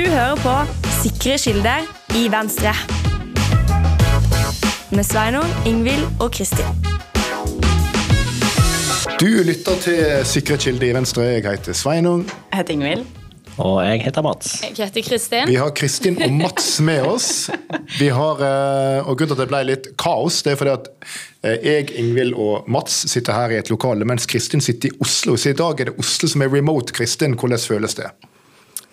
Du hører på Sikre kilder i Venstre. Med Sveinung, Ingvild og Kristin. Du lytter til Sikre kilder i Venstre. Jeg heter Sveinung. Jeg heter Ingvild. Og jeg heter Mats. Jeg heter Kristin. Vi har Kristin og Mats med oss. Vi har, eh, og Grunnen til at det ble litt kaos, det er fordi at eh, jeg, Ingvild og Mats sitter her i et lokale, mens Kristin sitter i Oslo. Så i dag er det Oslo som er remote. Kristin, hvordan føles det?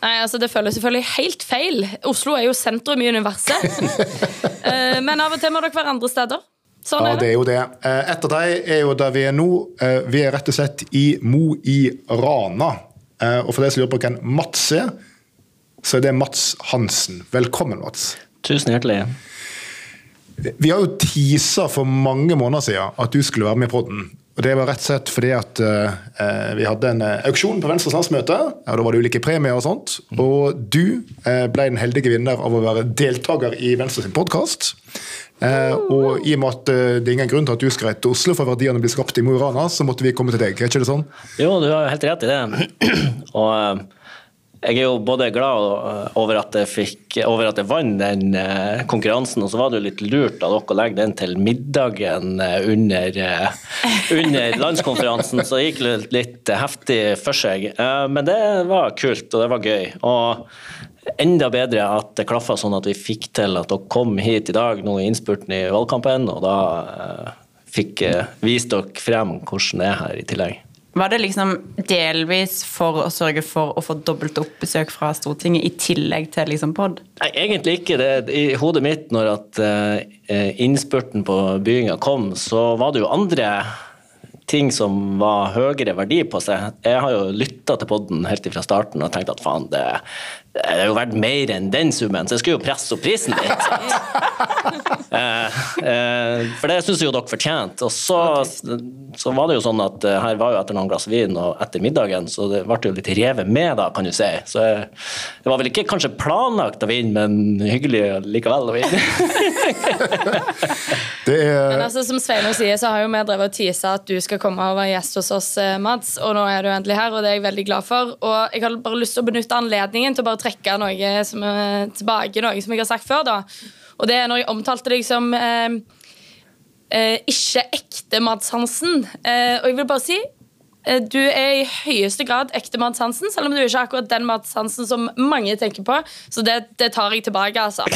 Nei, altså Det føles selvfølgelig helt feil. Oslo er jo sentrum i universet. Eh, Men av og til må dere være andre steder. Sånn Ja, er det det. er jo det. Etter Et av dem er jo der vi er nå. Eh, Vi er rett og slett i Mo i Rana. Eh, Og for de som lurer på hvem Mats er, så er det Mats Hansen. Velkommen, Mats. Tusen hjertelig. Vi har jo teasa for mange måneder siden at du skulle være med i podden. Og det var rett og slett fordi at eh, vi hadde en eh, auksjon på Venstres landsmøte. Ja, da var det ulike premier og sånt. Og du eh, ble den heldige vinner av å være deltaker i Venstres podkast. Eh, og i og med at eh, det er ingen grunn til at du skal reise til Oslo for verdiene blir skapt i Mo i Rana, så måtte vi komme til deg. Er ikke det sånn? Jo, du har helt rett i det. Og eh, jeg er jo både glad over at jeg, fikk, over at jeg vant den eh, konkurransen, og så var det jo litt lurt av dere å legge den til middagen eh, under, eh, under landskonferansen, så det gikk litt, litt heftig for seg. Men det var kult, og det var gøy. Og enda bedre at det klaffa sånn at vi fikk til at dere kom hit i dag nå i innspurten i valgkampen, og da fikk vist dere frem hvordan det er her i tillegg. Var det liksom delvis for å sørge for å få dobbelt opp besøk fra Stortinget i tillegg til liksom pod? Nei, egentlig ikke. Det, I hodet mitt, når at eh, innspurten på bygginga kom, så var det jo andre ting som var høyere verdi på seg. Jeg har jo lytta til podden helt fra starten og tenkt at faen, det, det er jo verdt mer enn den summen, så jeg skulle jo presse opp prisen litt. eh, eh, for det syns jo dere fortjente. Og så, så var det jo sånn at eh, her var jo etter noen glass vin og etter middagen, så det ble jo litt revet med, da, kan du si. Så jeg, det var vel ikke kanskje planlagt å vinne, men hyggelig likevel å vinne. Det er Men altså, som Sveinung sier, så har jo vi drevet og teasa at du skal komme og være gjest hos oss, eh, Mads. Og nå er du endelig her, og det er jeg veldig glad for. Og jeg har bare lyst til å benytte anledningen til å bare trekke noe som er tilbake, noe som jeg har sagt før. da. Og det er når jeg omtalte deg som eh, eh, ikke ekte Mads Hansen. Eh, og jeg vil bare si eh, du er i høyeste grad ekte Mads Hansen, selv om du ikke er akkurat den Mads Hansen som mange tenker på. Så det, det tar jeg tilbake, altså.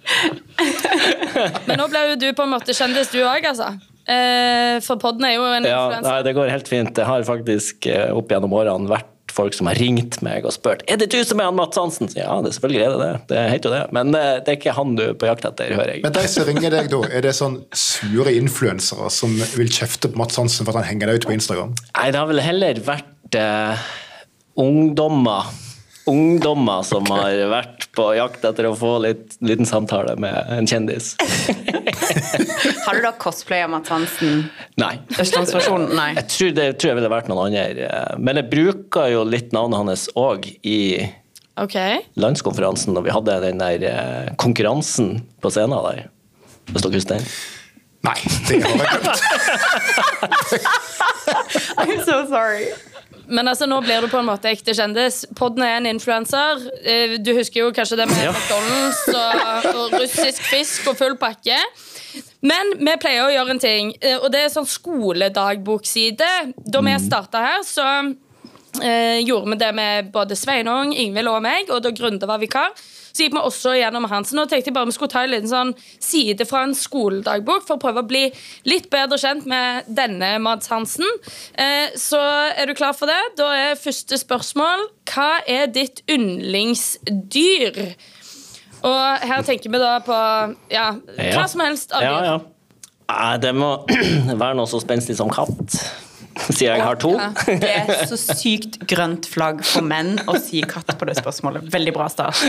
Men nå ble jo du på en måte kjendis, du òg, altså. Eh, for podden er jo en Ja, influenser. nei, det går helt fint. Det har faktisk eh, opp gjennom årene vært folk som har ringt meg og spurt er det du som er han Mats Hansen. Så Ja, det selvfølgelig er det det. Det heter jo det. Men eh, det er ikke han du er på jakt etter, hører jeg. Men de som ringer deg da, er det sånn sure influensere som vil kjefte på Mats Hansen for at han henger deg ut på Instagram? Nei, det har vel heller vært eh, ungdommer. Ungdommer som har vært på jakt etter å få litt liten samtale med en kjendis. Har du da cosplaya Mads Hansen? Nei. Østlandsversjonen? Nei. Jeg tror det tror jeg ville vært noen andre. Men jeg bruker jo litt navnet hans òg i okay. landskonferansen når vi hadde den der eh, konkurransen på scenen der. Hvis dere husker den? Nei, det har jeg glemt. I'm so sorry. Men altså, nå blir du på en måte ekte kjendis. Podden er en influenser. Eh, Du husker jo kanskje det med Ja. McDonald's og, og russisk fisk og full pakke. Men vi pleier å gjøre en ting, eh, og det er sånn skoledagbokside. Da vi starta her, så gjorde vi det med både Sveinung, Ingvild og meg, og da Grunde var vikar. Så gikk vi også gjennom hans. Nå tenkte jeg bare vi skulle ta en liten sånn side fra en skoledagbok for å prøve å bli litt bedre kjent med denne Mads Hansen. Eh, så er du klar for det? Da er første spørsmål Hva er ditt yndlingsdyr? Og her tenker vi da på ja, hva som helst av dyr. ja. ja. Det må være noe så spenstig som katt. Siden jeg har to. Ja. Det er så sykt grønt flagg for menn å si katt på det spørsmålet. Veldig bra start.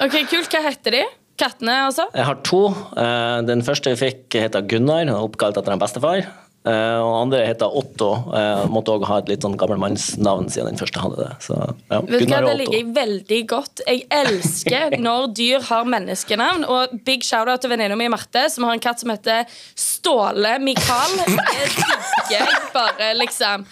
Ok, Kult. Hva heter de? Kattene, altså? Jeg har to. Eh, Den første jeg fikk, heter Gunnar, oppkalt etter en bestefar. Eh, Og andre heter Otto. Uh, Måtte òg ha et litt sånn gammelmannsnavn siden den første hadde det. Så, ja, Vet du hva, Det ligger jeg veldig godt. Jeg elsker når dyr har menneskenavn. Og big shout-out til venninna mi Marte, som har en katt som heter Ståle Mikael. Det digger jeg bare, liksom.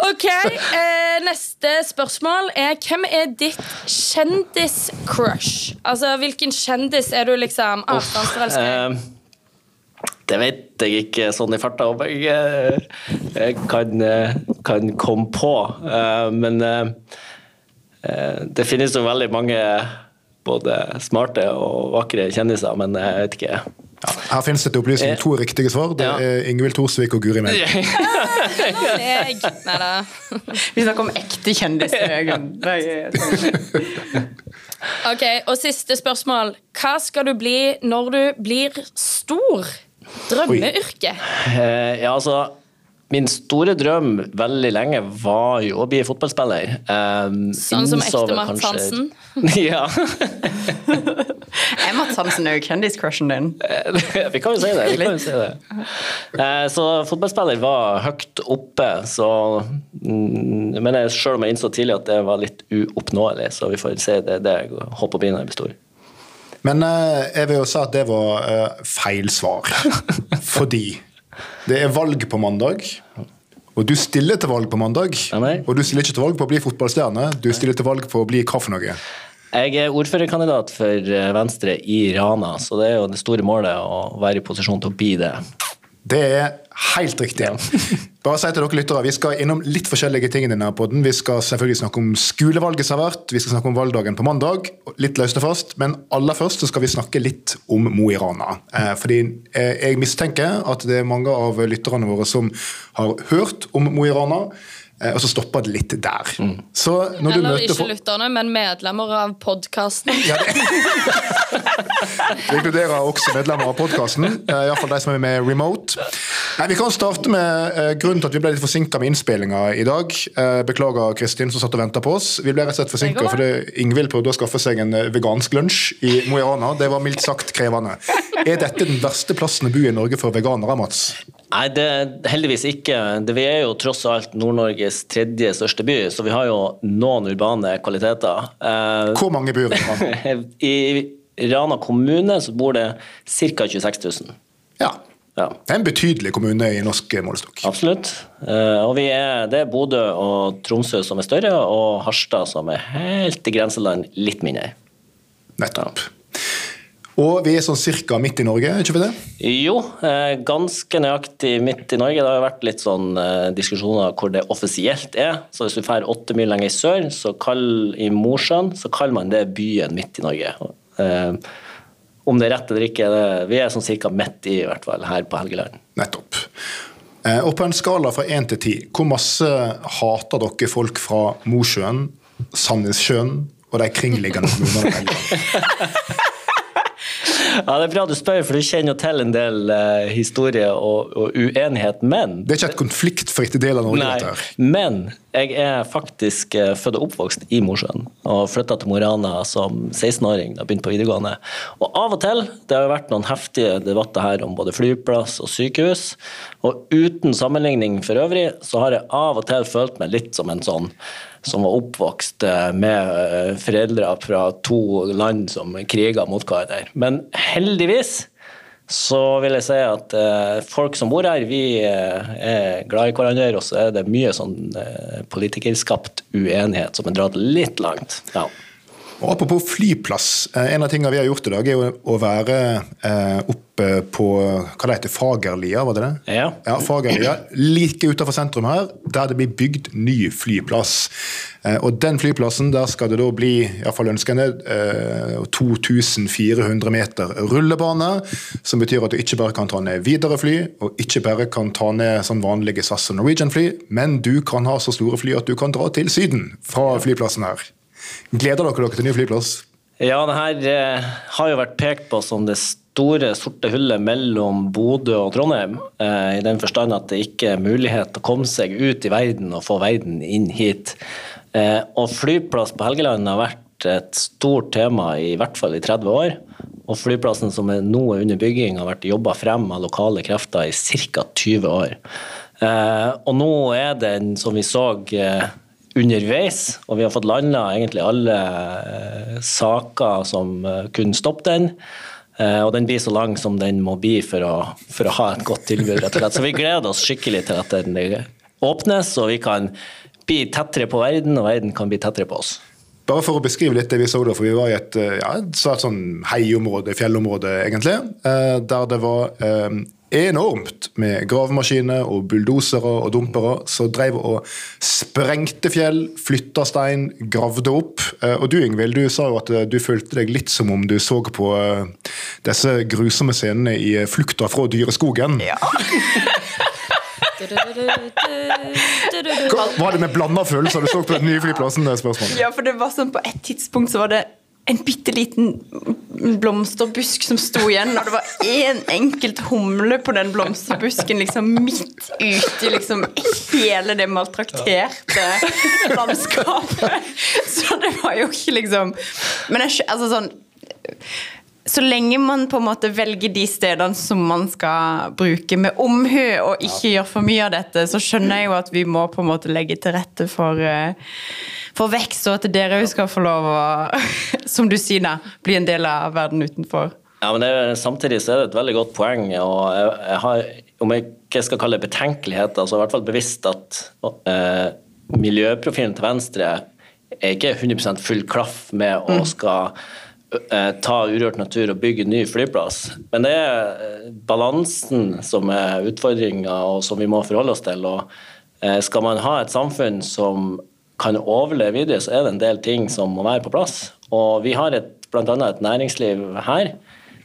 Ok, eh, Neste spørsmål er hvem er ditt kjendiscrush? Altså, Hvilken kjendis er du liksom avstandsforelsket i? Det vet jeg ikke sånn i farta om jeg, jeg kan, kan komme på. Eh, Men eh, eh, det finnes jo veldig mange både smarte og vakre kjendiser, men jeg vet ikke. Ja, her finnes det til opplysning to riktige svar. Det er Ingvild Thorsvik og Guri Melby. Neida. Vi snakker om ekte kjendiser. Er- Ok, Og siste spørsmål. Hva skal du bli når du blir stor? Drømmeyrke. Eh, Ja, altså Min store drøm veldig lenge var jo å bli fotballspiller. Eh, Sånn som ekte Mats kanskje- Hansen? ja. Er Mats Hansen òg kjendiscrushen din? vi kan jo si det. Vi kan jo si det. Uh, Så fotballspiller var høyt oppe, så mm, Men jeg- selv om jeg innså tidlig at det var litt uoppnåelig, så vi får se det, det jeg håper å bli når jeg blir stor. Men eh, jeg vil jo si at det var eh, feil svar. Fordi det er valg på mandag. Og du stiller til valg på mandag. Nei. Og du stiller ikke til valg på å bli fotballstjerne, du stiller til valg på å bli hva for noe. Jeg er ordførerkandidat for eh, Venstre i Rana, så det er jo det store målet å være i posisjon til å bli det. Det er helt riktig. Bare si til dere lyttere, Vi skal innom litt forskjellige ting i denne podden. Vi skal selvfølgelig snakke om skolevalget som har vært, vi skal snakke om valgdagen på mandag. Litt løst og fast, men aller først så skal vi snakke litt om Mo i Rana. Eh, fordi eh, jeg mistenker at det er mange av lytterne våre som har hørt om Mo i Rana, og så stopper det litt der. Så når du Eller møter ikke lytterne, men medlemmer av podkasten. Det inkluderer også medlemmer av podkasten, iallfall de som er med remote. Nei, Vi kan starte med eh, grunnen til at vi ble litt forsinka med innspillinga i dag. Eh, beklager Kristin som satt og venta på oss. Vi ble rett og slett forsinka fordi Ingvild prøvde å skaffe seg en eh, vegansk lunsj i Mo i Rana. Det var mildt sagt krevende. Er dette den verste plassen å bo i Norge for veganere, Mats? Nei, det er heldigvis ikke. Det, vi er jo tross alt Nord-Norges tredje største by, så vi har jo noen urbane kvaliteter. Eh, Hvor mange bor Rana? I Rana kommune så bor det ca. 26 000. Ja. Ja, Det er en betydelig kommune i norsk målestokk. absolutt. Eh, og vi er, det er Bodø og Tromsø som er større, og Harstad som er helt i grenseland litt mindre. Nettopp. Og vi er sånn cirka midt i Norge, er ikke vi det? Jo, eh, ganske nøyaktig midt i Norge. Det har vært litt sånn eh, diskusjoner hvor det offisielt er. Så hvis du drar åtte mil lenger i sør, så kall, i Mosjøen, så kaller man det byen midt i Norge. Eh, om det er rett eller ikke, vi er sånn cirka midt i, i hvert fall, her på Helgeland. Nettopp. Og på en skala fra én til ti, hvor masse hater dere folk fra Mosjøen, Sandnessjøen og de kringliggende kommunene? Ja, Det er bra du spør, for du kjenner jo til en del uh, historie og, og uenighet. Men Det er ikke et konfliktfritt del av Norge, Nei, men jeg er faktisk eh, født og oppvokst i Mosjøen og flytta til Mo i Rana som 16-åring da begynte på videregående. Og av og til, det har jo vært noen heftige debatter her om både flyplass og sykehus, og uten sammenligning for øvrig, så har jeg av og til følt meg litt som en sånn som var oppvokst eh, med eh, foreldre fra to land som kriga mot hverandre. Men heldigvis så vil jeg si at eh, folk som bor her, vi eh, er glad i hverandre, og så er det mye sånn eh, politikerskapt uenighet som er dratt litt langt. Ja. Og Apropos flyplass. eh, En av tingene vi har gjort i dag, er å være eh, oppe på hva det heter, Fagerlia, var det det? Ja. ja Fagerlia, Like utenfor sentrum her, der det blir bygd ny flyplass. Eh, og Den flyplassen, der skal det da bli iallfall ønskende eh, 2400 meter rullebane. Som betyr at du ikke bare kan ta ned videre fly, og ikke bare kan ta ned sånn vanlige SAS og Norwegian-fly, men du kan ha så store fly at du kan dra til Syden fra flyplassen her. Gleder dere dere til ny flyplass? Ja, det her eh, har jo vært pekt på som det store, sorte hullet mellom Bodø og Trondheim. Eh, I den forstand at det ikke er mulighet til å komme seg ut i verden og få verden inn hit. Eh, og flyplass på Helgeland har vært et stort tema i hvert fall i 30 år. Og flyplassen som er nå er under bygging, har vært jobba frem av lokale krefter i ca. 20 år. Og nå er den, som vi så underveis, og vi har fått landa egentlig alle eh, saker som eh, kunne stoppe den. Eh, og den blir så lang som den må bli for å, for å ha et godt tilbud. rett og slett. Så vi gleder oss skikkelig til at den åpnes, og vi kan bli tettere på verden, og verden kan bli tettere på oss. Bare for å beskrive litt det vi så da, for vi var i et, ja, et sånn heiområde, fjellområde egentlig, der det var enormt med gravemaskiner og bulldosere og dumpere som drev og sprengte fjell, flytta stein, gravde opp. Eh, Og du Ingvild, du sa jo at eh, du følte deg litt som om du så på eh, disse grusomme scenene i Flukta fra dyreskogen. Hva, var det med blanda følelser du så på den nye flyplassen? det er spørsmålet? Ja, for det var sånn På et tidspunkt så var det en bitte liten blomsterbusk som sto igjen, og det var én enkelt humle på den blomsterbusken liksom midt ute liksom hele det maltrakterte landskapet. Så det var jo ikke liksom Men jeg, altså sånn så lenge man på en måte velger de stedene som man skal bruke med omhu, og ikke gjør for mye av dette, så skjønner jeg jo at vi må på en måte legge til rette for, eh, for vekst, og at dere òg skal få lov å, som du sier, da, bli en del av verden utenfor. Ja, men det, er- Samtidig så er det et veldig godt poeng. og jeg, jeg har, Om jeg ikke skal kalle det betenkelighet, så er i hvert fall bevisst at eh, miljøprofilen til Venstre er ikke 100 full klaff med å skal eh, ta urørt natur og bygge ny flyplass. Men det er eh, balansen som er utfordringa, og som vi må forholde oss til. og eh, Skal man ha et samfunn som kan overleve videre, så er det en del ting som må være på plass. Og vi har bl.a. et næringsliv her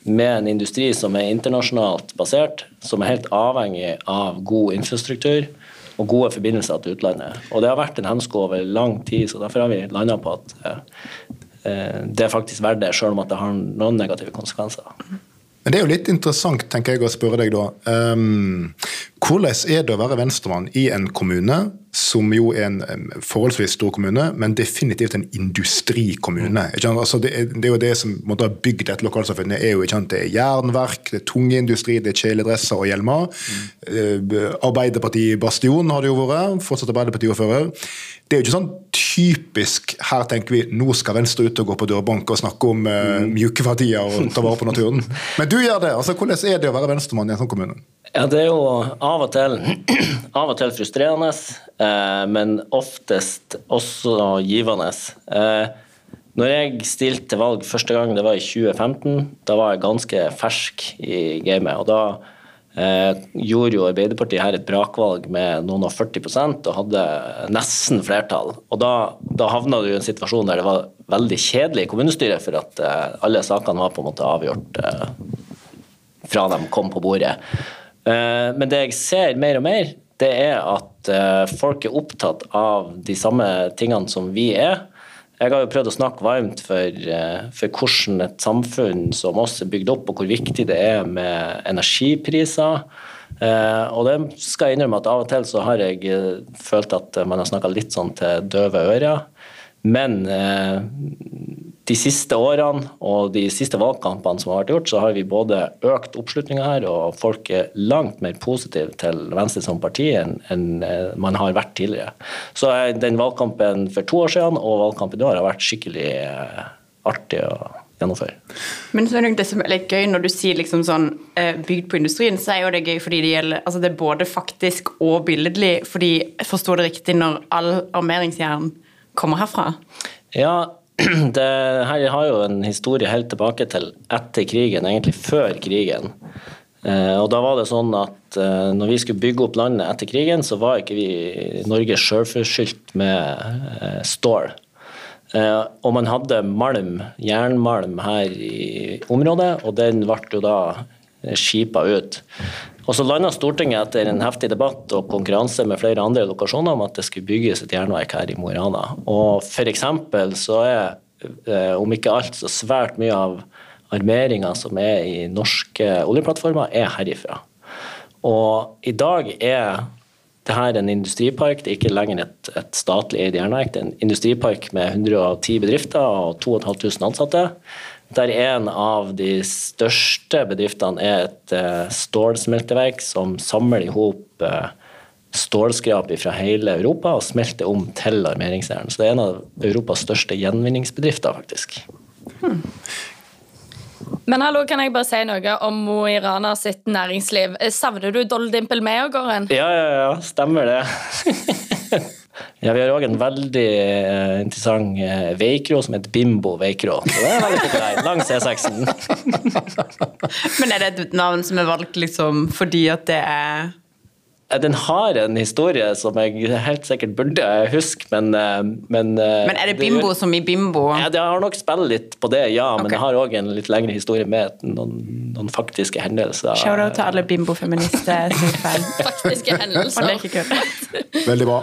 med en industri som er internasjonalt basert, som er helt avhengig av god infrastruktur og gode forbindelser til utlandet. Og det har vært en hemsko over lang tid, så derfor har vi landa på at eh, eh, det er faktisk verdt det, selv om at det har noen negative konsekvenser. Men det er jo litt interessant, tenker jeg, å spørre deg da. Um, hvordan er det å være venstremann i en kommune som jo er en forholdsvis stor kommune, men definitivt en industrikommune? Sant? Altså det, er, det er jo det som måtte ha bygd dette lokalsamfunnet. er jo ikke sant? Det er jernverk, det er tungeindustri, det er kjeledresser og hjelmer. Mm. Uh, Arbeiderpartiet Bastion har det jo vært, fortsatt Arbeiderparti-ordfører. Det er jo ikke sånn typisk her tenker vi nå skal Venstre ut og gå på dørbank og snakke om uh, mjuke verdier og ta vare på naturen. Men du gjør det. altså Hvordan er det å være venstremann i en sånn kommune? Ja, det er jo av og til, av og til frustrerende, eh, men oftest også givende. Eh, når jeg stilte til valg første gang, det var i 2015, da var jeg ganske fersk i gamet. og da eh, gjorde jo Arbeiderpartiet her et brakvalg med noen og 40% og hadde nesten flertall. Og da, da havna du i en situasjon der det var veldig kjedelig i kommunestyret, for at eh, alle sakene var på en måte avgjort eh, fra de kom på bordet. Eh, Men det jeg ser mer og mer, det er at eh, folk er opptatt av de samme tingene som vi er. Jeg har jo prøvd å snakke varmt for, eh, for hvordan et samfunn som oss er bygd opp, og hvor viktig det er med energipriser. Eh, Og det skal jeg innrømme at av og til så har jeg eh, følt at man har snakka litt sånn til døve ører. Men de siste årene og de siste valgkampene som har vært gjort, så har vi både økt oppslutninga her, og folk er langt mer positive til Venstre som parti enn enn, eh, man har vært tidligere. Så eh, den valgkampen for to år siden og valgkampen i år har vært skikkelig eh, artig å gjennomføre. Men så er det det som er litt gøy når du sier liksom sånn bygd på industrien, så er jo det gøy fordi det gjelder Altså det er både faktisk og billedlig, fordi jeg forstår det riktig når all armeringsjern kommer herfra. Ja, det her har jo en historie helt tilbake til etter krigen, egentlig før krigen. Eh, og da var det sånn at eh, når vi skulle bygge opp landet etter krigen, så var ikke vi Norge sjølforskyldt med eh, stål. Og man hadde malm, jernmalm her i området, og den ble jo da skipa ut. Og så landa Stortinget etter en heftig debatt og konkurranse med flere andre lokasjoner om at det skulle bygges et jernverk her i Mo i Rana. Og eksempel så er, eh, om ikke alt, så svært mye av armeringa som er i norske oljeplattformer, er herifra. Og i dag er det her en industripark, det er ikke lenger et, et statlig eid jernverk. Det er en industripark med 110 bedrifter og 2500 ansatte. Der en av de største bedriftene er et eh, stålsmelteverk som samler i hop eh, stålskrap fra hele Europa og smelter om til armeringsjern. Så det er en av Europas største gjenvinningsbedrifter, faktisk. Men hallo, kan jeg bare si noe om Mo i Rana sitt næringsliv? Eh, Savner du Dolly Dimple med, Gården? Ja, ja, ja, stemmer det. ja, Vi har òg en veldig eh, interessant eh, veikro som heter Bimbo veikro. Det er veldig populær langs E6-en. Men er det et navn som er valgt liksom fordi at det er Den har en historie som jeg helt sikkert burde huske, men eh, Men, Men er det bimbo som i bimbo? Ja, det har nok spilt litt på det, ja, men Ok. det har òg en litt lengre historie med noen, noen faktiske hendelser. Shout-out til alle bimbo-feminister. som er fan. Faktiske hendelser. det er. Veldig bra.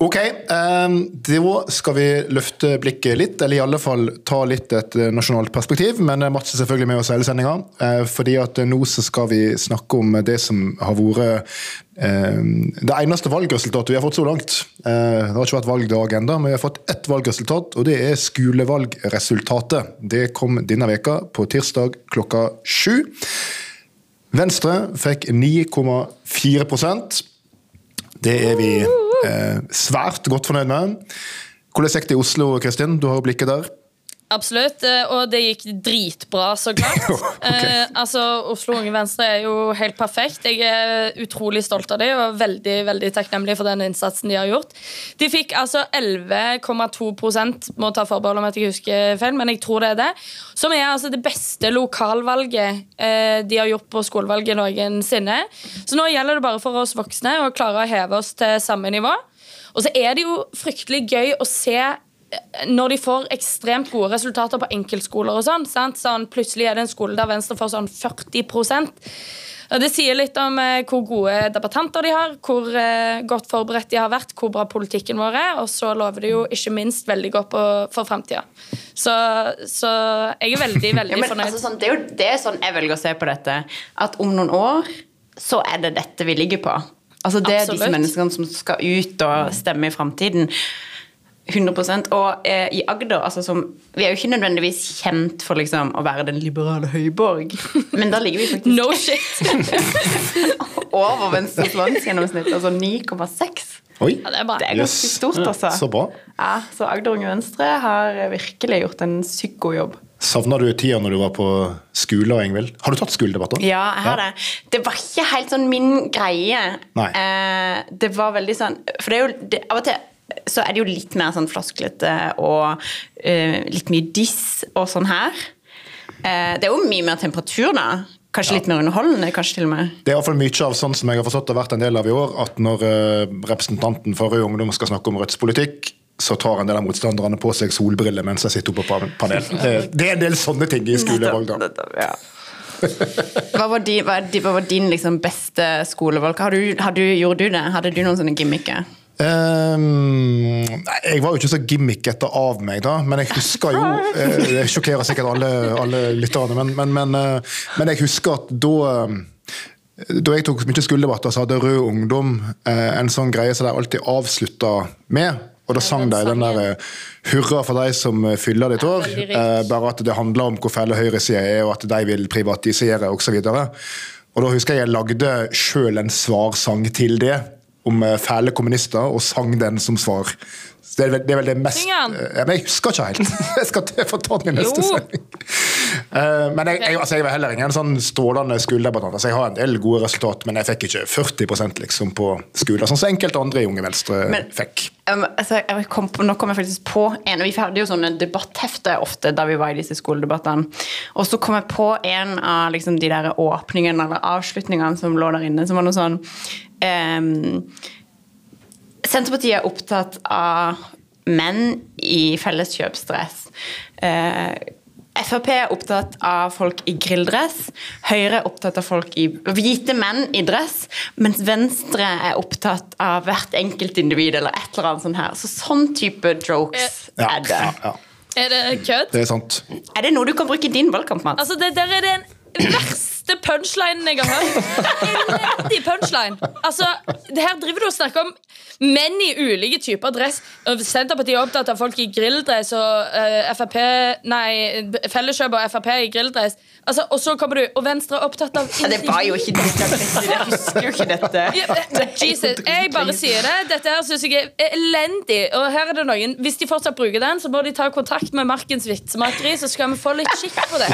Ok, um, da skal vi løfte blikket litt, eller i alle fall ta litt et eh, nasjonalt perspektiv. Men eh, Mats er selvfølgelig med oss hele sendinga, eh, fordi at nå skal vi snakke om det som har vært eh, det eneste valgresultatet vi har fått så langt. Det har ikke vært valgdag ennå, men vi har fått ett valgresultat, og det er skolevalgresultatet. Det kom denne veka på tirsdag klokka sju. Venstre fikk 9,4% det er vi svært godt fornøyd med. Hvordan gikk det i Oslo, Kristin? Du har blikket der. Absolutt, eh, og det gikk dritbra, så klart. okay. eh, altså, Oslo Unge Venstre er jo helt perfekt. Jeg er utrolig stolt av dem og veldig veldig takknemlig for den innsatsen de har gjort. De fikk altså 11,2% må ta forbehold om at jeg husker feil, men jeg tror det er det. Som er altså det beste lokalvalget eh, de har gjort på skolevalget noensinne. Så nå gjelder det bare for oss voksne å klare å heve oss til samme nivå. Og så er det jo fryktelig gøy å se når de får ekstremt gode resultater på enkeltskoler og sånn, sant? sånn plutselig er det en skole der Venstre får sånn 40% og Det sier litt om eh, hvor gode debattanter de har, hvor eh, godt forberedt de har vært, hvor bra politikken vår er, og så lover det jo ikke minst veldig godt på, for framtida. Så, så jeg er veldig, veldig Ja, men, fornøyd. altså, sånn, det, er jo, det er sånn jeg velger å se på dette. At om noen år så er det dette vi ligger på. Altså Det er disse menneskene som skal ut og stemme i framtiden. 100 Og eh, i Agder altså, som, Vi er jo ikke nødvendigvis kjent for liksom, å være den liberale høyborg, men da ligger vi faktisk No shit! over Venstres landsgjennomsnitt. Altså 9,6. Oi, Ja, det er bra. Det er ganske Yes. stort, altså. så bra. Ja, så Agder Unge Venstre har virkelig gjort en sykt god jobb. Savna du tida når du var på skole, Engvild? Har du tatt skoledebatter? Ja, jeg har det. Det var ikke helt sånn min greie. Nei. Eh, det var veldig sånn For det er jo det, Av og til så er det jo litt mer sånn flosklete og uh, litt mye diss og sånn her. Uh, det er jo mye mer temperatur, da. Kanskje litt mer underholdende, kanskje til og med. Det er i hvert fall mye av sånn som jeg har forstått har vært en del av i år, at når uh, representanten for Rød Ungdom skal snakke om Rødts politikk, så tar en del av motstanderne på seg solbriller mens de sitter oppe på panel. Det, det er en del sånne ting i skolevalg, da. Ja. Hva var din, hva var din liksom beste skolevalg? Har du, har du, gjorde du det? Hadde du noen sånne gimmicker? Ehm, nei, jeg var jo ikke så gimmickete av meg, da, men jeg husker jo eh, Det sjokkerer sikkert alle, alle lytterne, men, men, men, eh, men jeg husker at da eh, da jeg tok mye skoledebatter, så hadde Rød Ungdom en sånn greie som de alltid avslutta med. Og da sang de den der 'Hurra for de som fyller ditt år'. Bare at det handler om hvor fæle høyresida er, og at de vil privatisere osv. Og da husker jeg jeg lagde sjøl en svarsang til det, om eh, fæle kommunister, og sang den som svar. Så det, er vel, det er vel det mest. Eh, ja, Men jeg husker ikke helt. Jeg skal til- få ta den i neste sending. Eh, men jeg, jeg, altså, jeg var heller ingen sånn strålende skoledebattant. Altså, jeg har en del gode resultat, men jeg fikk ikke 40% liksom, på skolen, sånn som enkelte andre i Unge Venstre Men- fikk. Um, altså, jeg kom på, nå kom jeg faktisk på en, og Vi hadde jo sånne debatthefter ofte da vi var i disse skoledebattene. Og så kom jeg på en av liksom, de der åpningene eller avslutningene som lå der inne, som var noe sånn Senterpartiet er opptatt av menn i felleskjøpsdress. Eh, Frp er opptatt av folk i grilldress. Høyre er opptatt av folk i hvite menn i dress. Mens Venstre er opptatt av hvert enkelt individ eller et eller annet sånt her. Så sånn type jokes Ja, er det. ja, ja, Er det kødd? det er sant. Er det noe du kan bruke i din valgkamp, Mats? Altså, det der er den verste verste punchlinen jeg har hørt. Elendig punchline. Altså, det her driver du og snakker om menn i ulike typer dress. Senterpartiet er opptatt av folk i grilldress, og uh, FAP, Nei, Felleskjøp og Frp i grilldress. Altså, og så kommer du, og Venstre er opptatt av Ja, det var jo ikke dette. Jeg husker jo ikke dette. eh, Jesus, jeg bare sier det. Dette her synes jeg er elendig. Og her er det noen Hvis de fortsatt bruker den, så må de ta kontakt med Markens vitsemakeri, så skal vi få litt skikk på det.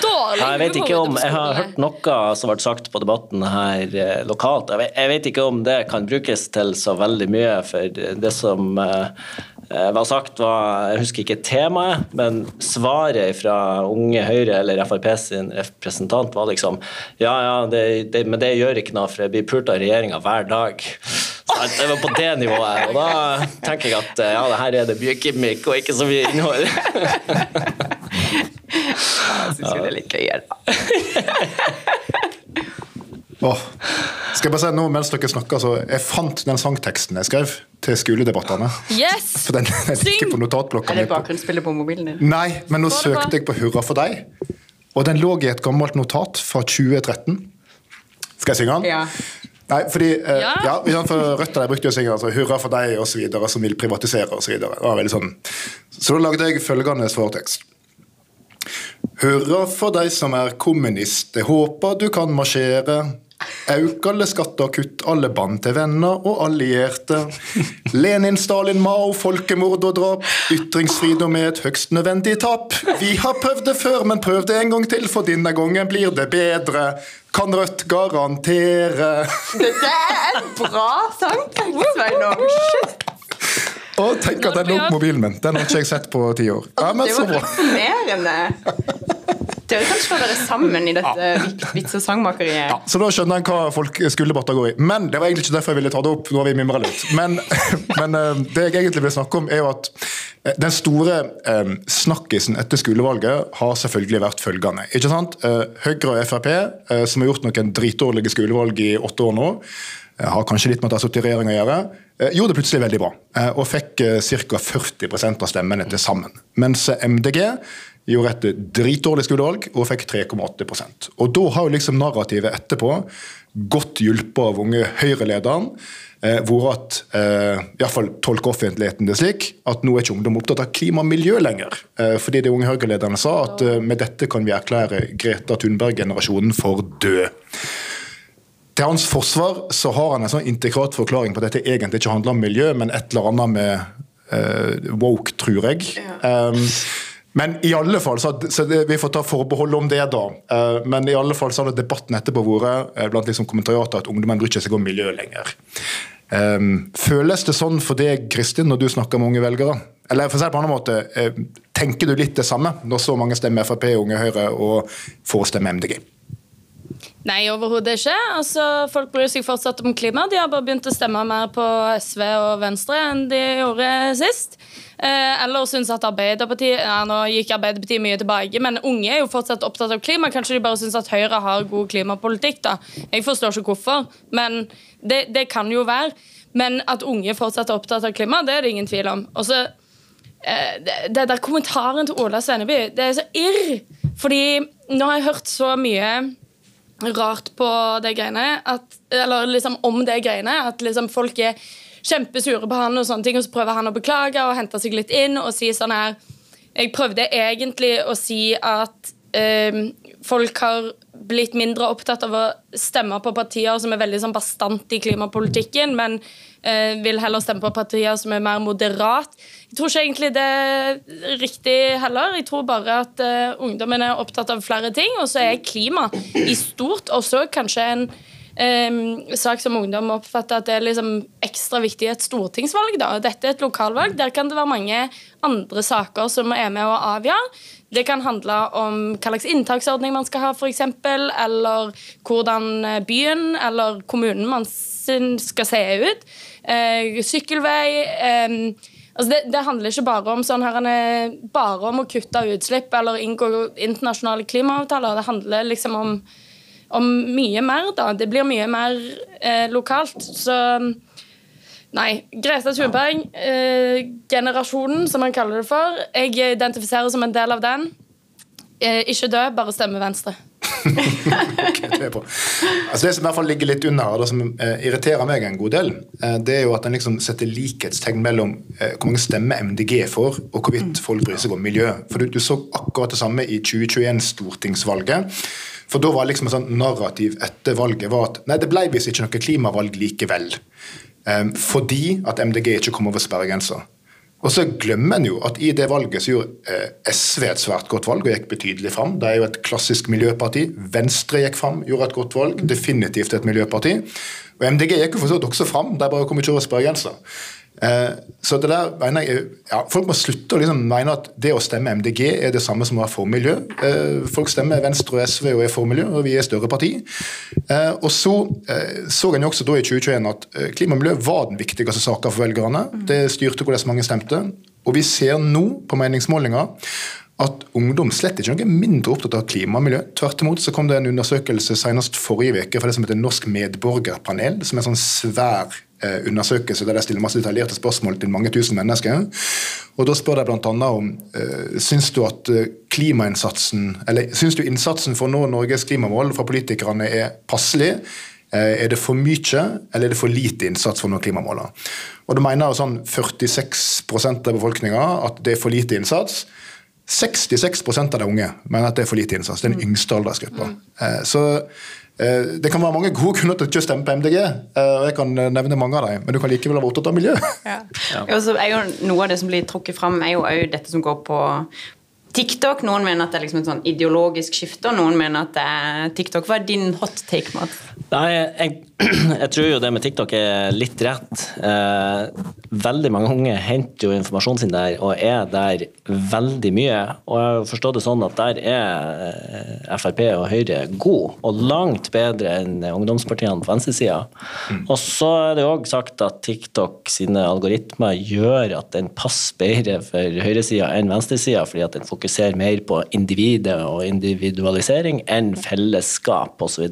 Dårlig Ja, Jeg vet ikke om, jeg har hørt noe som ble sagt på debatten her eh, lokalt. Jeg vet, jeg vet ikke om det kan brukes til så veldig mye, for det som eh, eh, var sagt, var Jeg husker ikke temaet, men svaret fra Unge Høyre eller Frp sin representant var liksom Ja, ja, det, det, men det gjør ikke noe, for jeg blir pult av regjeringa hver dag. Det var på det nivået. Og da tenker jeg at eh, ja, det her er det mye gimmick og ikke så mye innhold. Jeg syns jo det er litt gøy. da. Oh. Skal jeg bare si nå mens dere snakker, så Jeg fant den sangteksten jeg skrev til skoledebattene. Yes! For den den ligger på notatblokka Er mi. det på- mobilen din? Nei, men nå søkte jeg på Hurra for deg, og den lå i et gammelt notat fra 2013. Skal jeg synge den? Ja. Nei, fordi eh, Ja. ja. for Rødt de brukte jo å synge altså, 'Hurra for deg' osv., som vil privatisere osv. Så, videre. det var sånn. så da lagde jeg følgende svartekst. Hurra for deg som er kommunist, jeg håper du kan marsjere. Auk alle skatter, kutt alle bånd til venner og allierte. Lenin, Stalin, Mao, folkemord og drap. Ytringsfridom er et høgst nødvendig tap. Vi har prøvd det før, men prøv det en gang til, for denne gangen blir det bedre. Kan Rødt garantere. Dette er en bra sang, Svein Shit, Og tenk at den lå på mobilen min. Den har ikke jeg sett på ti år. Ja, men det så var bra. imponerende. Dere kan slå dere sammen i dette vits- vits- og sangmakeriet. Ja, så da skjønner jeg hva folk skoledebatter går i. Men det var egentlig ikke derfor jeg ville ta det opp. nå har vi mimra litt. Men, men eh, det jeg egentlig vil snakke om, er jo at eh, den store eh, snakkisen etter skolevalget har selvfølgelig vært følgende. Ikke sant? Eh, Høyre og Frp, eh, som har gjort noen dritdårlige skolevalg i åtte år nå, eh, har kanskje litt med at jeg har sittet i regjering å gjøre, eh, gjorde det plutselig veldig bra. eh, Og fikk eh, ca. 40% av stemmene til sammen. Mens MDG gjorde et dritdårlig skuddvalg og fikk 3,8% Og Da har jo liksom narrativet etterpå, godt hjulpet av unge Høyre-lederen, eh, vært at iallfall tolker offentligheten det slik at nå er ikke ungdom opptatt av klima og miljø lenger. Eh, fordi de unge Høyre-lederne sa at eh, med dette kan vi erklære Greta Thunberg-generasjonen for død. Til hans forsvar så har han en sånn integrat forklaring på at dette egentlig ikke handler om miljø, men et eller annet med uh, woke, tror jeg. Um, men i alle fall, så, så det, vi får ta forbehold om det, da. Uh, men i alle fall så har debatten etterpå vært uh, blant liksom kommentariater at ungdommen bryr seg om miljø lenger. Um, føles det sånn for deg, Kristin, når du snakker med unge velgere? Eller for å si det på en annen måte, eh, tenker du litt det samme når så mange stemmer Frp, Unge Høyre og får stemme MDG? Nei, overhodet ikke. Altså, folk bryr seg fortsatt om klima. De har bare begynt å stemme mer på SV og Venstre enn de gjorde sist. Eh, eller syns at Arbeiderpartiet ja, Nå gikk Arbeiderpartiet mye tilbake, men unge er jo fortsatt opptatt av klima. Kanskje de bare syns at Høyre har god klimapolitikk, da. Jeg forstår ikke hvorfor, men det, det kan jo være. Men at unge fortsatt er opptatt av klima, det er det ingen tvil om. Og så eh, det, det der kommentaren til Ola Svenneby, det er så irr. Fordi nå har jeg hørt så mye rart på det greiene at, Eller liksom om det greiene At liksom folk er kjempesure på han og sånne ting Og så prøver han å beklage og hente seg litt inn Og si sånn her Jeg prøvde egentlig å si at eh, Folk har blitt mindre opptatt av å stemme på partier Som er veldig sånn bastant i klimapolitikken Men vil heller stemme på partier som er mer moderat. Jeg tror ikke egentlig det er riktig heller. Jeg tror bare at eh, ungdommen er opptatt av flere ting Og så er klima i stort også kanskje en eh, sak som ungdom oppfatter at det er liksom ekstra viktig i et stortingsvalg. Da. Dette er et lokalvalg. Der kan det være mange andre saker som er med å avgjøre. Det kan handle om hva slags inntaksordning man skal ha, f.eks., eller hvordan byen eller kommunen man skal se ut. Eh, sykkelvei. Eh, altså det, det handler ikke bare om, sånn her, bare om å kutte utslipp eller inngå internasjonale klimaavtaler. Det handler liksom om, om mye mer. da. Det blir mye mer eh, lokalt. Så Nei. Greta Thunberg, eh, som man kaller det for. Jeg identifiserer som en del av den. Eh, ikke dø, bare stemme Venstre. Ok, det, er bra. altså det som i hvert fall ligger litt under her, som eh, irriterer meg en god del, eh, det er jo at en liksom setter likhetstegn mellom eh, hvor mange stemmer MDG får, og hvorvidt folk bryr seg om miljø. For du, du så akkurat det samme i 2021-stortingsvalget. For da var liksom et sånt narrativ etter valget var at nei, det ble visst ikke noe klimavalg likevel. Um, fordi at MDG ikke kom over sperregrensa. Og så glemmer en jo at i det valget så gjorde eh, SV et svært godt valg og gikk betydelig fram. Det er jo et klassisk miljøparti. Venstre gikk fram, gjorde et godt valg. Definitivt et miljøparti. Og MDG gikk jo for så vidt også fram, de bare kom ikke over sperregrensa. Eh, så det der mener jeg, ja, Folk må slutte å liksom mene at det å stemme MDG er det samme som å være for miljø. Eh, folk stemmer Venstre og SV og er for miljø, og vi er større parti. Eh, og så så en jo også da i 2021 at klima og miljø var den viktigste saka for velgerne. Det styrte hvordan mange stemte. Og vi ser nå på meningsmålinger at ungdom slett ikke er noe mindre opptatt av klima og miljø. Tvert imot så kom det en undersøkelse senest forrige uke fra det som heter Norsk medborgerpanel, som er en sånn svær undersøkelse der de stiller masse detaljerte spørsmål til mange tusen mennesker. Og Da spør de bl.a. om eh, syns du at eh, klimainnsatsen, eller syns du innsatsen for å nå Norges klimamål fra politikerne er passelig? Eh, er det for mye, eller er det for lite innsats for å nå klimamålene? Og Da mener sånn 46% av befolkninga at det er for lite innsats. 66% av de unge mener at det er for lite innsats. Den yngste aldersgruppa. Mm. Så eh, det kan være mange gode grunner til å ikke stemme på MDG, eh, og jeg kan nevne mange av dem, men du kan likevel være opptatt av miljø. Ja. Ja. Er jo, noe av det som blir trukket fram, er jo dette som går på TikTok. Noen mener at det er liksom et sånn ideologisk skifte, og noen mener at det er TikTok. Hva er din hot take, Matt? Nei, jeg, jeg, tror jo det med TikTok er litt rett. Eh, veldig mange unge henter jo informasjonen sin der og er der veldig mye. Og jeg har forstått det sånn at der er eh, Frp og Høyre god, og langt bedre enn ungdomspartiene på venstresida. Mm. Og så er det òg sagt at TikTok sine algoritmer gjør at den passer bedre for høyresida enn venstresida, fordi at den fokuserer mer på individet og individualisering enn fellesskap osv.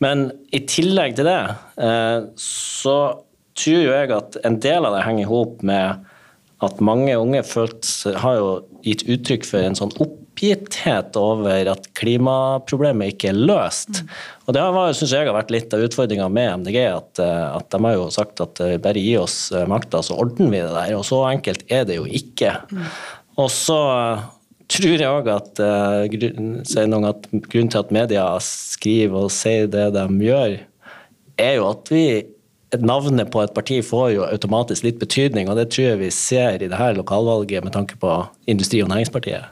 Men i tillegg til det, eh, så tror jo jeg at en del av det henger i hop med at mange unge følt, har jo gitt uttrykk for en sånn oppgitthet over at klimaproblemet ikke er løst. Mm. Og Det har, synes jeg har vært litt av utfordringa med MDG. At, eh, at, de har jo sagt at eh, bare gi oss makta, så ordner vi det der. Og så enkelt er det jo ikke. Og så tror jeg òg at, uh, grunn, at grunnen til at media skriver og sier det de gjør, er jo at vi Navnet på et parti får jo automatisk litt betydning, og det tror jeg vi ser i det her lokalvalget med tanke på Industri- og Næringspartiet.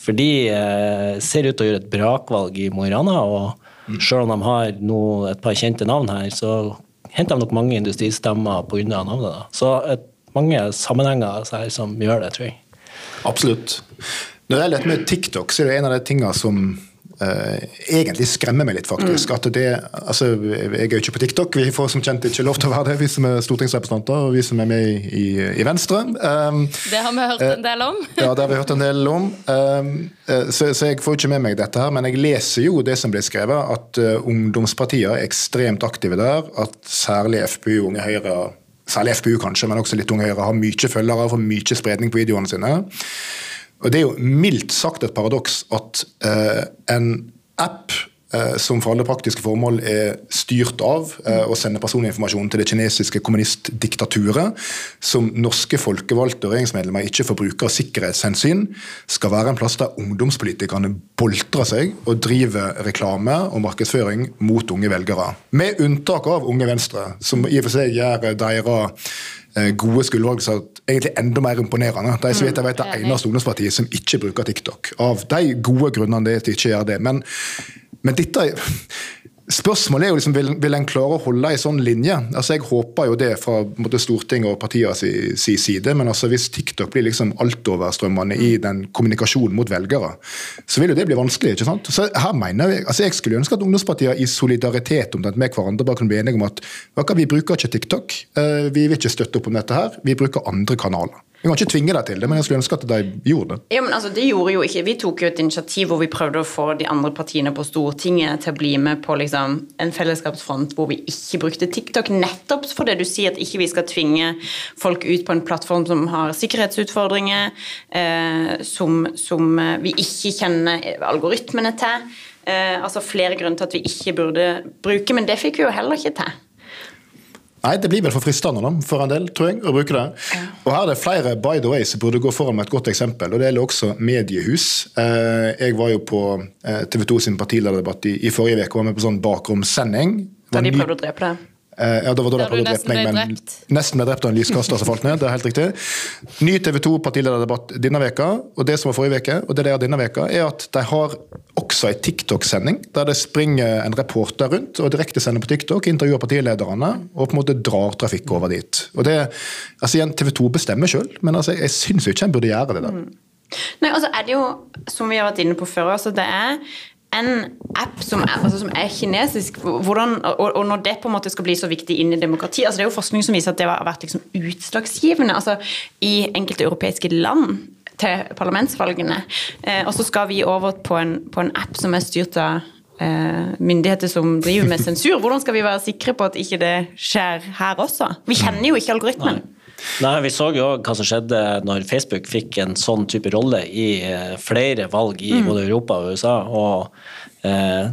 For de uh, ser ut til å gjøre et brakvalg i Mo i Rana, og mm. selv om de har nå et par kjente navn her, så henter de nok mange industristemmer pga. navnet. Da. Så et, mange sammenhenger her som gjør det, tror jeg. Absolutt. Når det gjelder med TikTok, så er det en av de tingene som Uh, egentlig skremmer meg litt, faktisk. Mm. At det, altså, jeg er jo ikke på TikTok, vi får som kjent ikke lov til å være det, vi som er stortingsrepresentanter og vi som er med i, i, Venstre. Um, det har vi hørt en del om. Uh, ja, det har vi hørt en del om. Um, uh, så, så, jeg får ikke med meg dette her, men jeg leser jo det som blir skrevet, at ungdomspartier er ekstremt aktive der. At særlig FPU, Unge Høyre, særlig FPU kanskje, men også litt Unge Høyre, har mye følgere og får mye spredning på videoene sine. Og Det er jo mildt sagt et paradoks at eh, en app som for alle praktiske formål er styrt av eh, å sende personinformasjon til det kinesiske kommunistdiktaturet, som norske folkevalgte og regjeringsmedlemmer ikke får bruke av sikkerhetshensyn, skal være en plass der ungdomspolitikerne boltrer seg og driver reklame og markedsføring mot unge velgere. Med unntak av Unge Venstre, som i og for seg gjør deres Eh, gode skuldvalg egentlig enda mer imponerende. De som vet, jeg vet, det eneste ungdomspartiet som ikke bruker TikTok. Av de gode grunnene det ikke gjør det. Men, men dette Spørsmålet er jo liksom, vil, vil en klare å holde en sånn linje? Altså Jeg håper jo det fra måte, Stortinget og partiene si, si, side, men altså hvis TikTok blir liksom altoverstrømmende i den kommunikasjonen mot velgere, så vil jo det bli vanskelig. ikke sant? Så her mener Jeg altså jeg skulle ønske at ungdomspartiene i solidaritet om med hverandre bare kunne bli enige om at vi bruker ikke TikTok, eh, vi vil ikke støtte opp om dette her, vi bruker andre kanaler. Jeg kan ikke tvinge deg til det, men jeg skulle ønske at de gjorde det. Ja, men altså, det gjorde jo ikke. Vi tok jo et initiativ hvor vi prøvde å få de andre partiene på Stortinget til å bli med på liksom, en fellesskapsfront hvor vi ikke brukte TikTok, nettopp fordi du sier at ikke vi skal tvinge folk ut på en plattform som har sikkerhetsutfordringer, eh, som, som, vi ikke kjenner algoritmene til. Eh, altså flere grunner til at vi ikke burde bruke, men det fikk vi jo heller ikke til. Nei, det blir vel for fristende da, for en del, tror jeg, å bruke det. Og her er det flere by the way, som burde gå foran med et godt eksempel, og det gjelder også mediehus. Eh, jeg var jo på eh, TV 2 sin partilederdebatt i, i forrige uke og var med på sånn bakromssending. Da de prøvde å drepe deg. Eh, Ja, det var da Der de prøvde du å drepe nesten meg, ble men drept. nesten ble drept av en lyskaster som falt ned. Det er helt riktig. Ny TV 2 partilederdebatt denne veka, og det som var forrige veke, og det de har denne veka, er at de har også en TikTok-sending der det springer en reporter rundt og direktesender på TikTok, intervjuer partilederne og på en måte drar trafikk over dit. Og det, altså igjen, TV 2 bestemmer sjøl, men altså, jeg syns ikke en burde gjøre det. da. Nei, altså er det jo, som vi har vært inne på før, altså det er en app som er, altså som er kinesisk, hvordan, og, og når det på en måte skal bli så viktig inn i demokrati altså Det er jo forskning som viser at det har vært liksom utslagsgivende altså i enkelte europeiske land til parlamentsvalgene. Eh, og så skal vi over på en, på en app som er styrt av eh, myndigheter som driver med sensur. Hvordan skal vi være sikre på at ikke det skjer her også? Vi kjenner jo ikke algoritmen. Nei, Vi så jo hva som skjedde når Facebook fikk en sånn type rolle i eh, flere valg i både Europa og USA. og eh,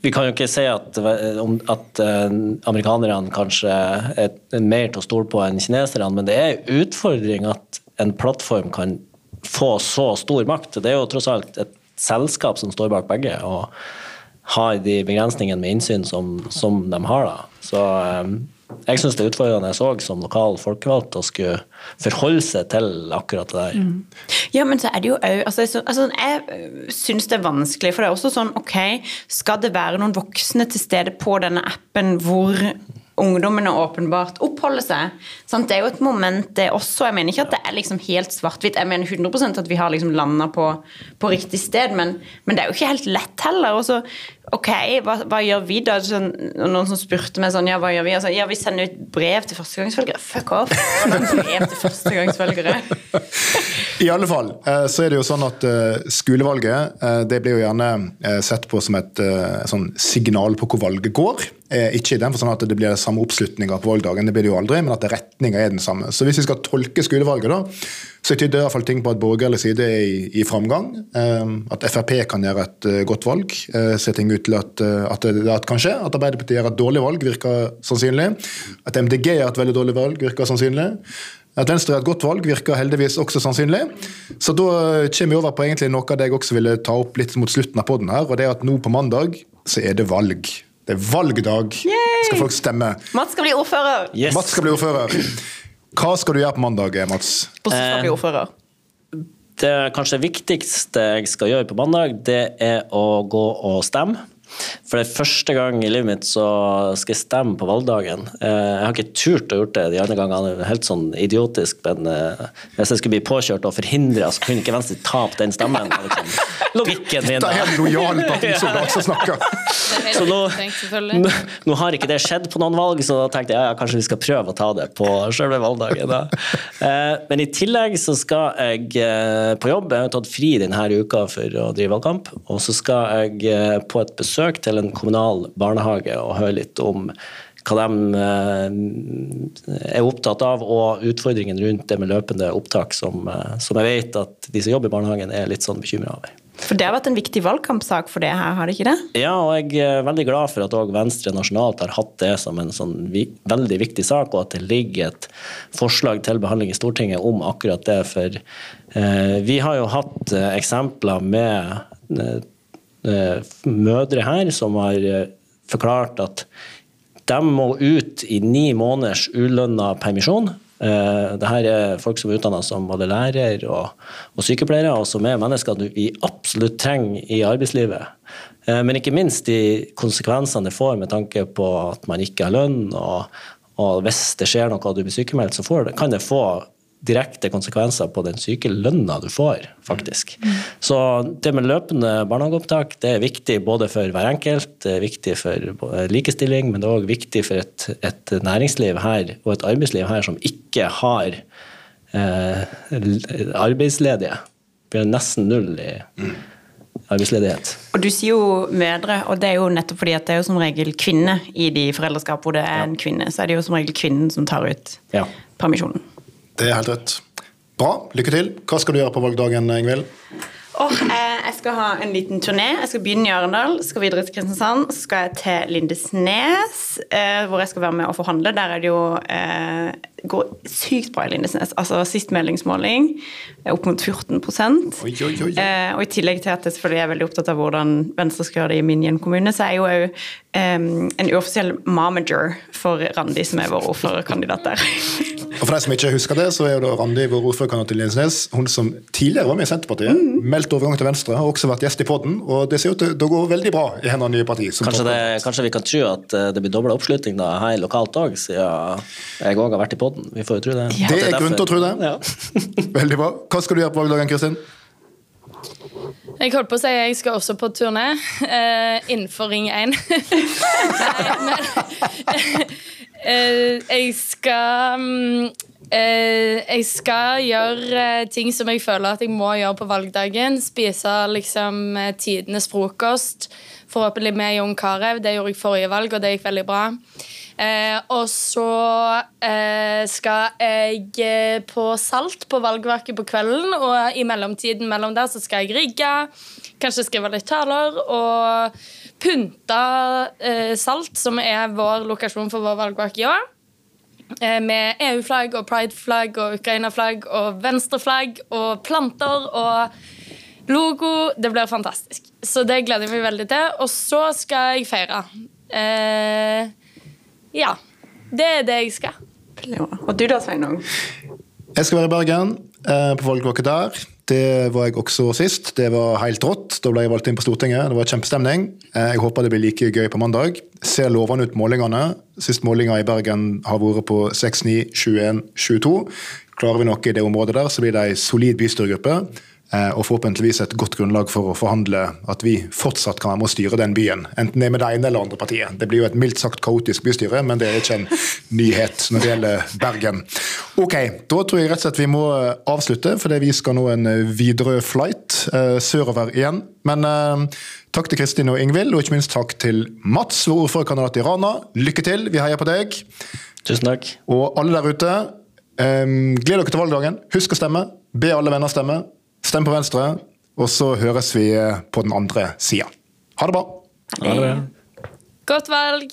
vi kan jo ikke si at, om- at eh, amerikanerne kanskje er mer til å stole på enn kineserne, men det er en utfordring at en plattform kan få så stor makt. Det er jo tross alt et selskap som står bak begge, og har de begrensningene med innsyn som, som de har. da. Så eh, jeg syns det er utfordrende òg som lokal folkevalgt å skulle forholde seg til akkurat det der. Ja, men så er det jo òg altså, altså, Jeg syns det er vanskelig, for det er også sånn Ok, skal det være noen voksne til stede på denne appen hvor ungdommene åpenbart oppholder seg? Sant? Det er jo et moment, det også. Jeg mener ikke at det er liksom helt svart-hvitt. Jeg mener 100% at vi har liksom landa på, på riktig sted, men, men det er jo ikke helt lett heller. Og så, ok, hva, hva gjør vi da? Sånn, noen som spurte meg sånn, ja, hva gjør vi? Altså, ja, vi sender ut brev til førstegangsfølgere. Fuck off! Brev til førstegangsfølgere. I alle fall eh, så er det jo sånn at eh, skolevalget eh, det blir jo gjerne sett på som et sånn signal på hvor valget går. Ikke i den forstand at det blir samme oppslutninger på valgdagen, det blir det jo aldri, men at retninga er den samme. Så hvis vi skal tolke skolevalget, da, så tyder det i hvert fall ting på at borgerlig side er i, i framgang. Eh, At Frp kan gjøre et eh, godt valg, eh, ser ting ut til at, eh, at det at kan skje. At Arbeiderpartiet gjør et dårlig valg, virker sannsynlig. At MDG gjør et veldig dårlig valg, virker sannsynlig. At Venstre er et godt valg, virker heldigvis også sannsynlig. Så da kommer vi over på egentlig noe av det jeg også ville ta opp litt mot slutten av podden her, og det er at nå på mandag så er det valg. Det er valgdag. Skal folk stemme. Mats skal bli ordfører! Yes. Mats skal bli ordfører. Hva skal du gjøre på mandag, Mats? Bortsett fra å Eh, bli ordfører. Det kanskje viktigste jeg skal gjøre på mandag, det er å gå og stemme. For det er første gang i livet mitt så skal jeg stemme på valgdagen. Eh, Jeg har ikke turt å gjort det de andre gangene, helt sånn idiotisk, men eh, hvis jeg skulle bli påkjørt og forhindra, så kunne ikke Venstre tape den stemmen. Liksom. Logikken min. Det er helt lojal partisoldat som snakker. Er Så nå, nå, nå har ikke det skjedd på noen valg, så da tenkte jeg ja, ja, kanskje vi skal prøve å ta det på selve valgdagen. Da. Eh, men i tillegg så skal jeg på jobb. Jeg har tatt fri denne uka for å drive valgkamp. Og så skal jeg på et besøk til en kommunal barnehage og høre litt om hva de eh, er opptatt av, og utfordringen rundt det med løpende opptak, som, eh, som jeg vet at de som jobber i barnehagen er litt sånn bekymra over. For det har vært en viktig valgkampsak for det her, har det ikke det? Ja, og jeg er veldig glad for at òg Venstre nasjonalt har hatt det som en sånn veldig viktig sak, og at det ligger et forslag til behandling i Stortinget om akkurat det. For eh, vi har jo hatt eh, eksempler med eh, eh, mødre her som har eh, forklart at de må ut i ni måneders ulønna permisjon. Dette er folk som er utdanna som både lærer og, og sykepleiere, og som er mennesker vi absolutt trenger i arbeidslivet. Eh, men ikke minst de konsekvensene det får med tanke på at man ikke har lønn, og, og hvis det skjer noe og du blir sykemeldt, så det, kan det få direkte konsekvenser på den syke lønna du får, faktisk. Så det med løpende barnehageopptak det er viktig både for hver enkelt, det er viktig for likestilling, men det er òg viktig for et, et næringsliv her og et arbeidsliv her som ikke har eh, arbeidsledige. Vi har nesten null i arbeidsledighet. Og du sier jo mødre, og det er jo nettopp fordi at det er jo som regel kvinne i de foreldreskap hvor det er en kvinne, så er det jo som regel kvinnen som tar ut Ja. permisjonen. Det er helt rett. Bra, lykke til. Hva skal du gjøre på valgdagen, Ingvild? Åh, jeg, jeg skal ha en liten turné. Jeg skal begynne i Arendal, skal videre til Kristiansand, så skal jeg til Lindesnes, eh, hvor jeg skal være med og forhandle. Der er det jo eh, går sykt bra i Lindesnes. Altså Sist meldingsmåling er opp mot 14 Oi, oi, oi. Eh, Og i tillegg til at jeg selvfølgelig er veldig opptatt av hvordan Venstre skal gjøre det i min hjemkommune, så er jeg jo òg en uoffisiell mamager for Randi, som er vår ordførerkandidat der. Og For deg som ikke husker det, så er jo da Randi vår ordførerkandidat i Lindesnes, hun som tidligere var med i Senterpartiet, meldt overgang til Venstre, har også vært gjest i podden, og det ser ut til det går veldig bra i hennes nye parti. Kanskje, det, kanskje vi kan tro at eh, det blir dobla oppslutning da, her lokalt òg, siden jeg òg har vært i poden. Vi får jo tro det. Ja. Det er derfor- grunn til å tro det. Ja. Veldig bra. Hva skal du gjøre på valgdagen, Kristin? Jeg holdt på å si jeg skal også på turné Uh, innenfor Ring 1. Nei, men eh, Jeg skal mm, eh, Jeg skal gjøre eh, ting som jeg føler at jeg må gjøre på valgdagen. Spise liksom eh, tidenes frokost. Forhåpentlig med Jon Carew. Det gjorde jeg forrige valg, og det gikk veldig bra. Eh, og så eh, skal jeg på Salt på valgverket på kvelden, og i mellomtiden mellom der så skal jeg rigge, kanskje skrive litt taler, og pynte eh, Salt, som er vår lokasjon for vår valgvake i år. Eh, med EU-flagg og Pride-flagg og Ukraina-flagg og Venstre-flagg og planter og logo. Det blir fantastisk. Så det gleder jeg meg veldig til. Og så skal jeg feire. Eh, ja. Det er det jeg skal. Og du da, Sveinung? Jeg skal være i Bergen eh, på valgvake der. Det var jeg også sist. Det var helt rått. Da ble jeg valgt inn på Stortinget. Det var kjempestemning. Eh, jeg håper det blir like gøy på mandag. Ser lovende ut målingene. Sist målinga i Bergen har vært på 6, 9, 21, 22. Klarer vi noe i det området der, så blir det ei solid bystyregruppe. Eh, Og forhåpentligvis et godt grunnlag for å forhandle at vi fortsatt kan være med å styre den byen. Enten det er med det ene eller andre partiet. Det blir jo et mildt sagt kaotisk bystyre, men det er ikke en nyhet når det gjelder Bergen. Ok, da tror jeg rett og slett vi må eh, avslutte, fordi vi skal nå en videre Widerøe-flight eh, sørover igjen. Men eh, takk til Kristin og Ingvild, og ikke minst takk til Mats, vår ordførerkandidat i Rana. Lykke til, vi heier på deg. Tusen takk. Og alle der ute, eh, gled dere til valgdagen. Husk å stemme. Be alle venner stemme. Stem på Venstre. Og så høres vi på den andre sida. Ha det bra. Ha det bra. Godt valg.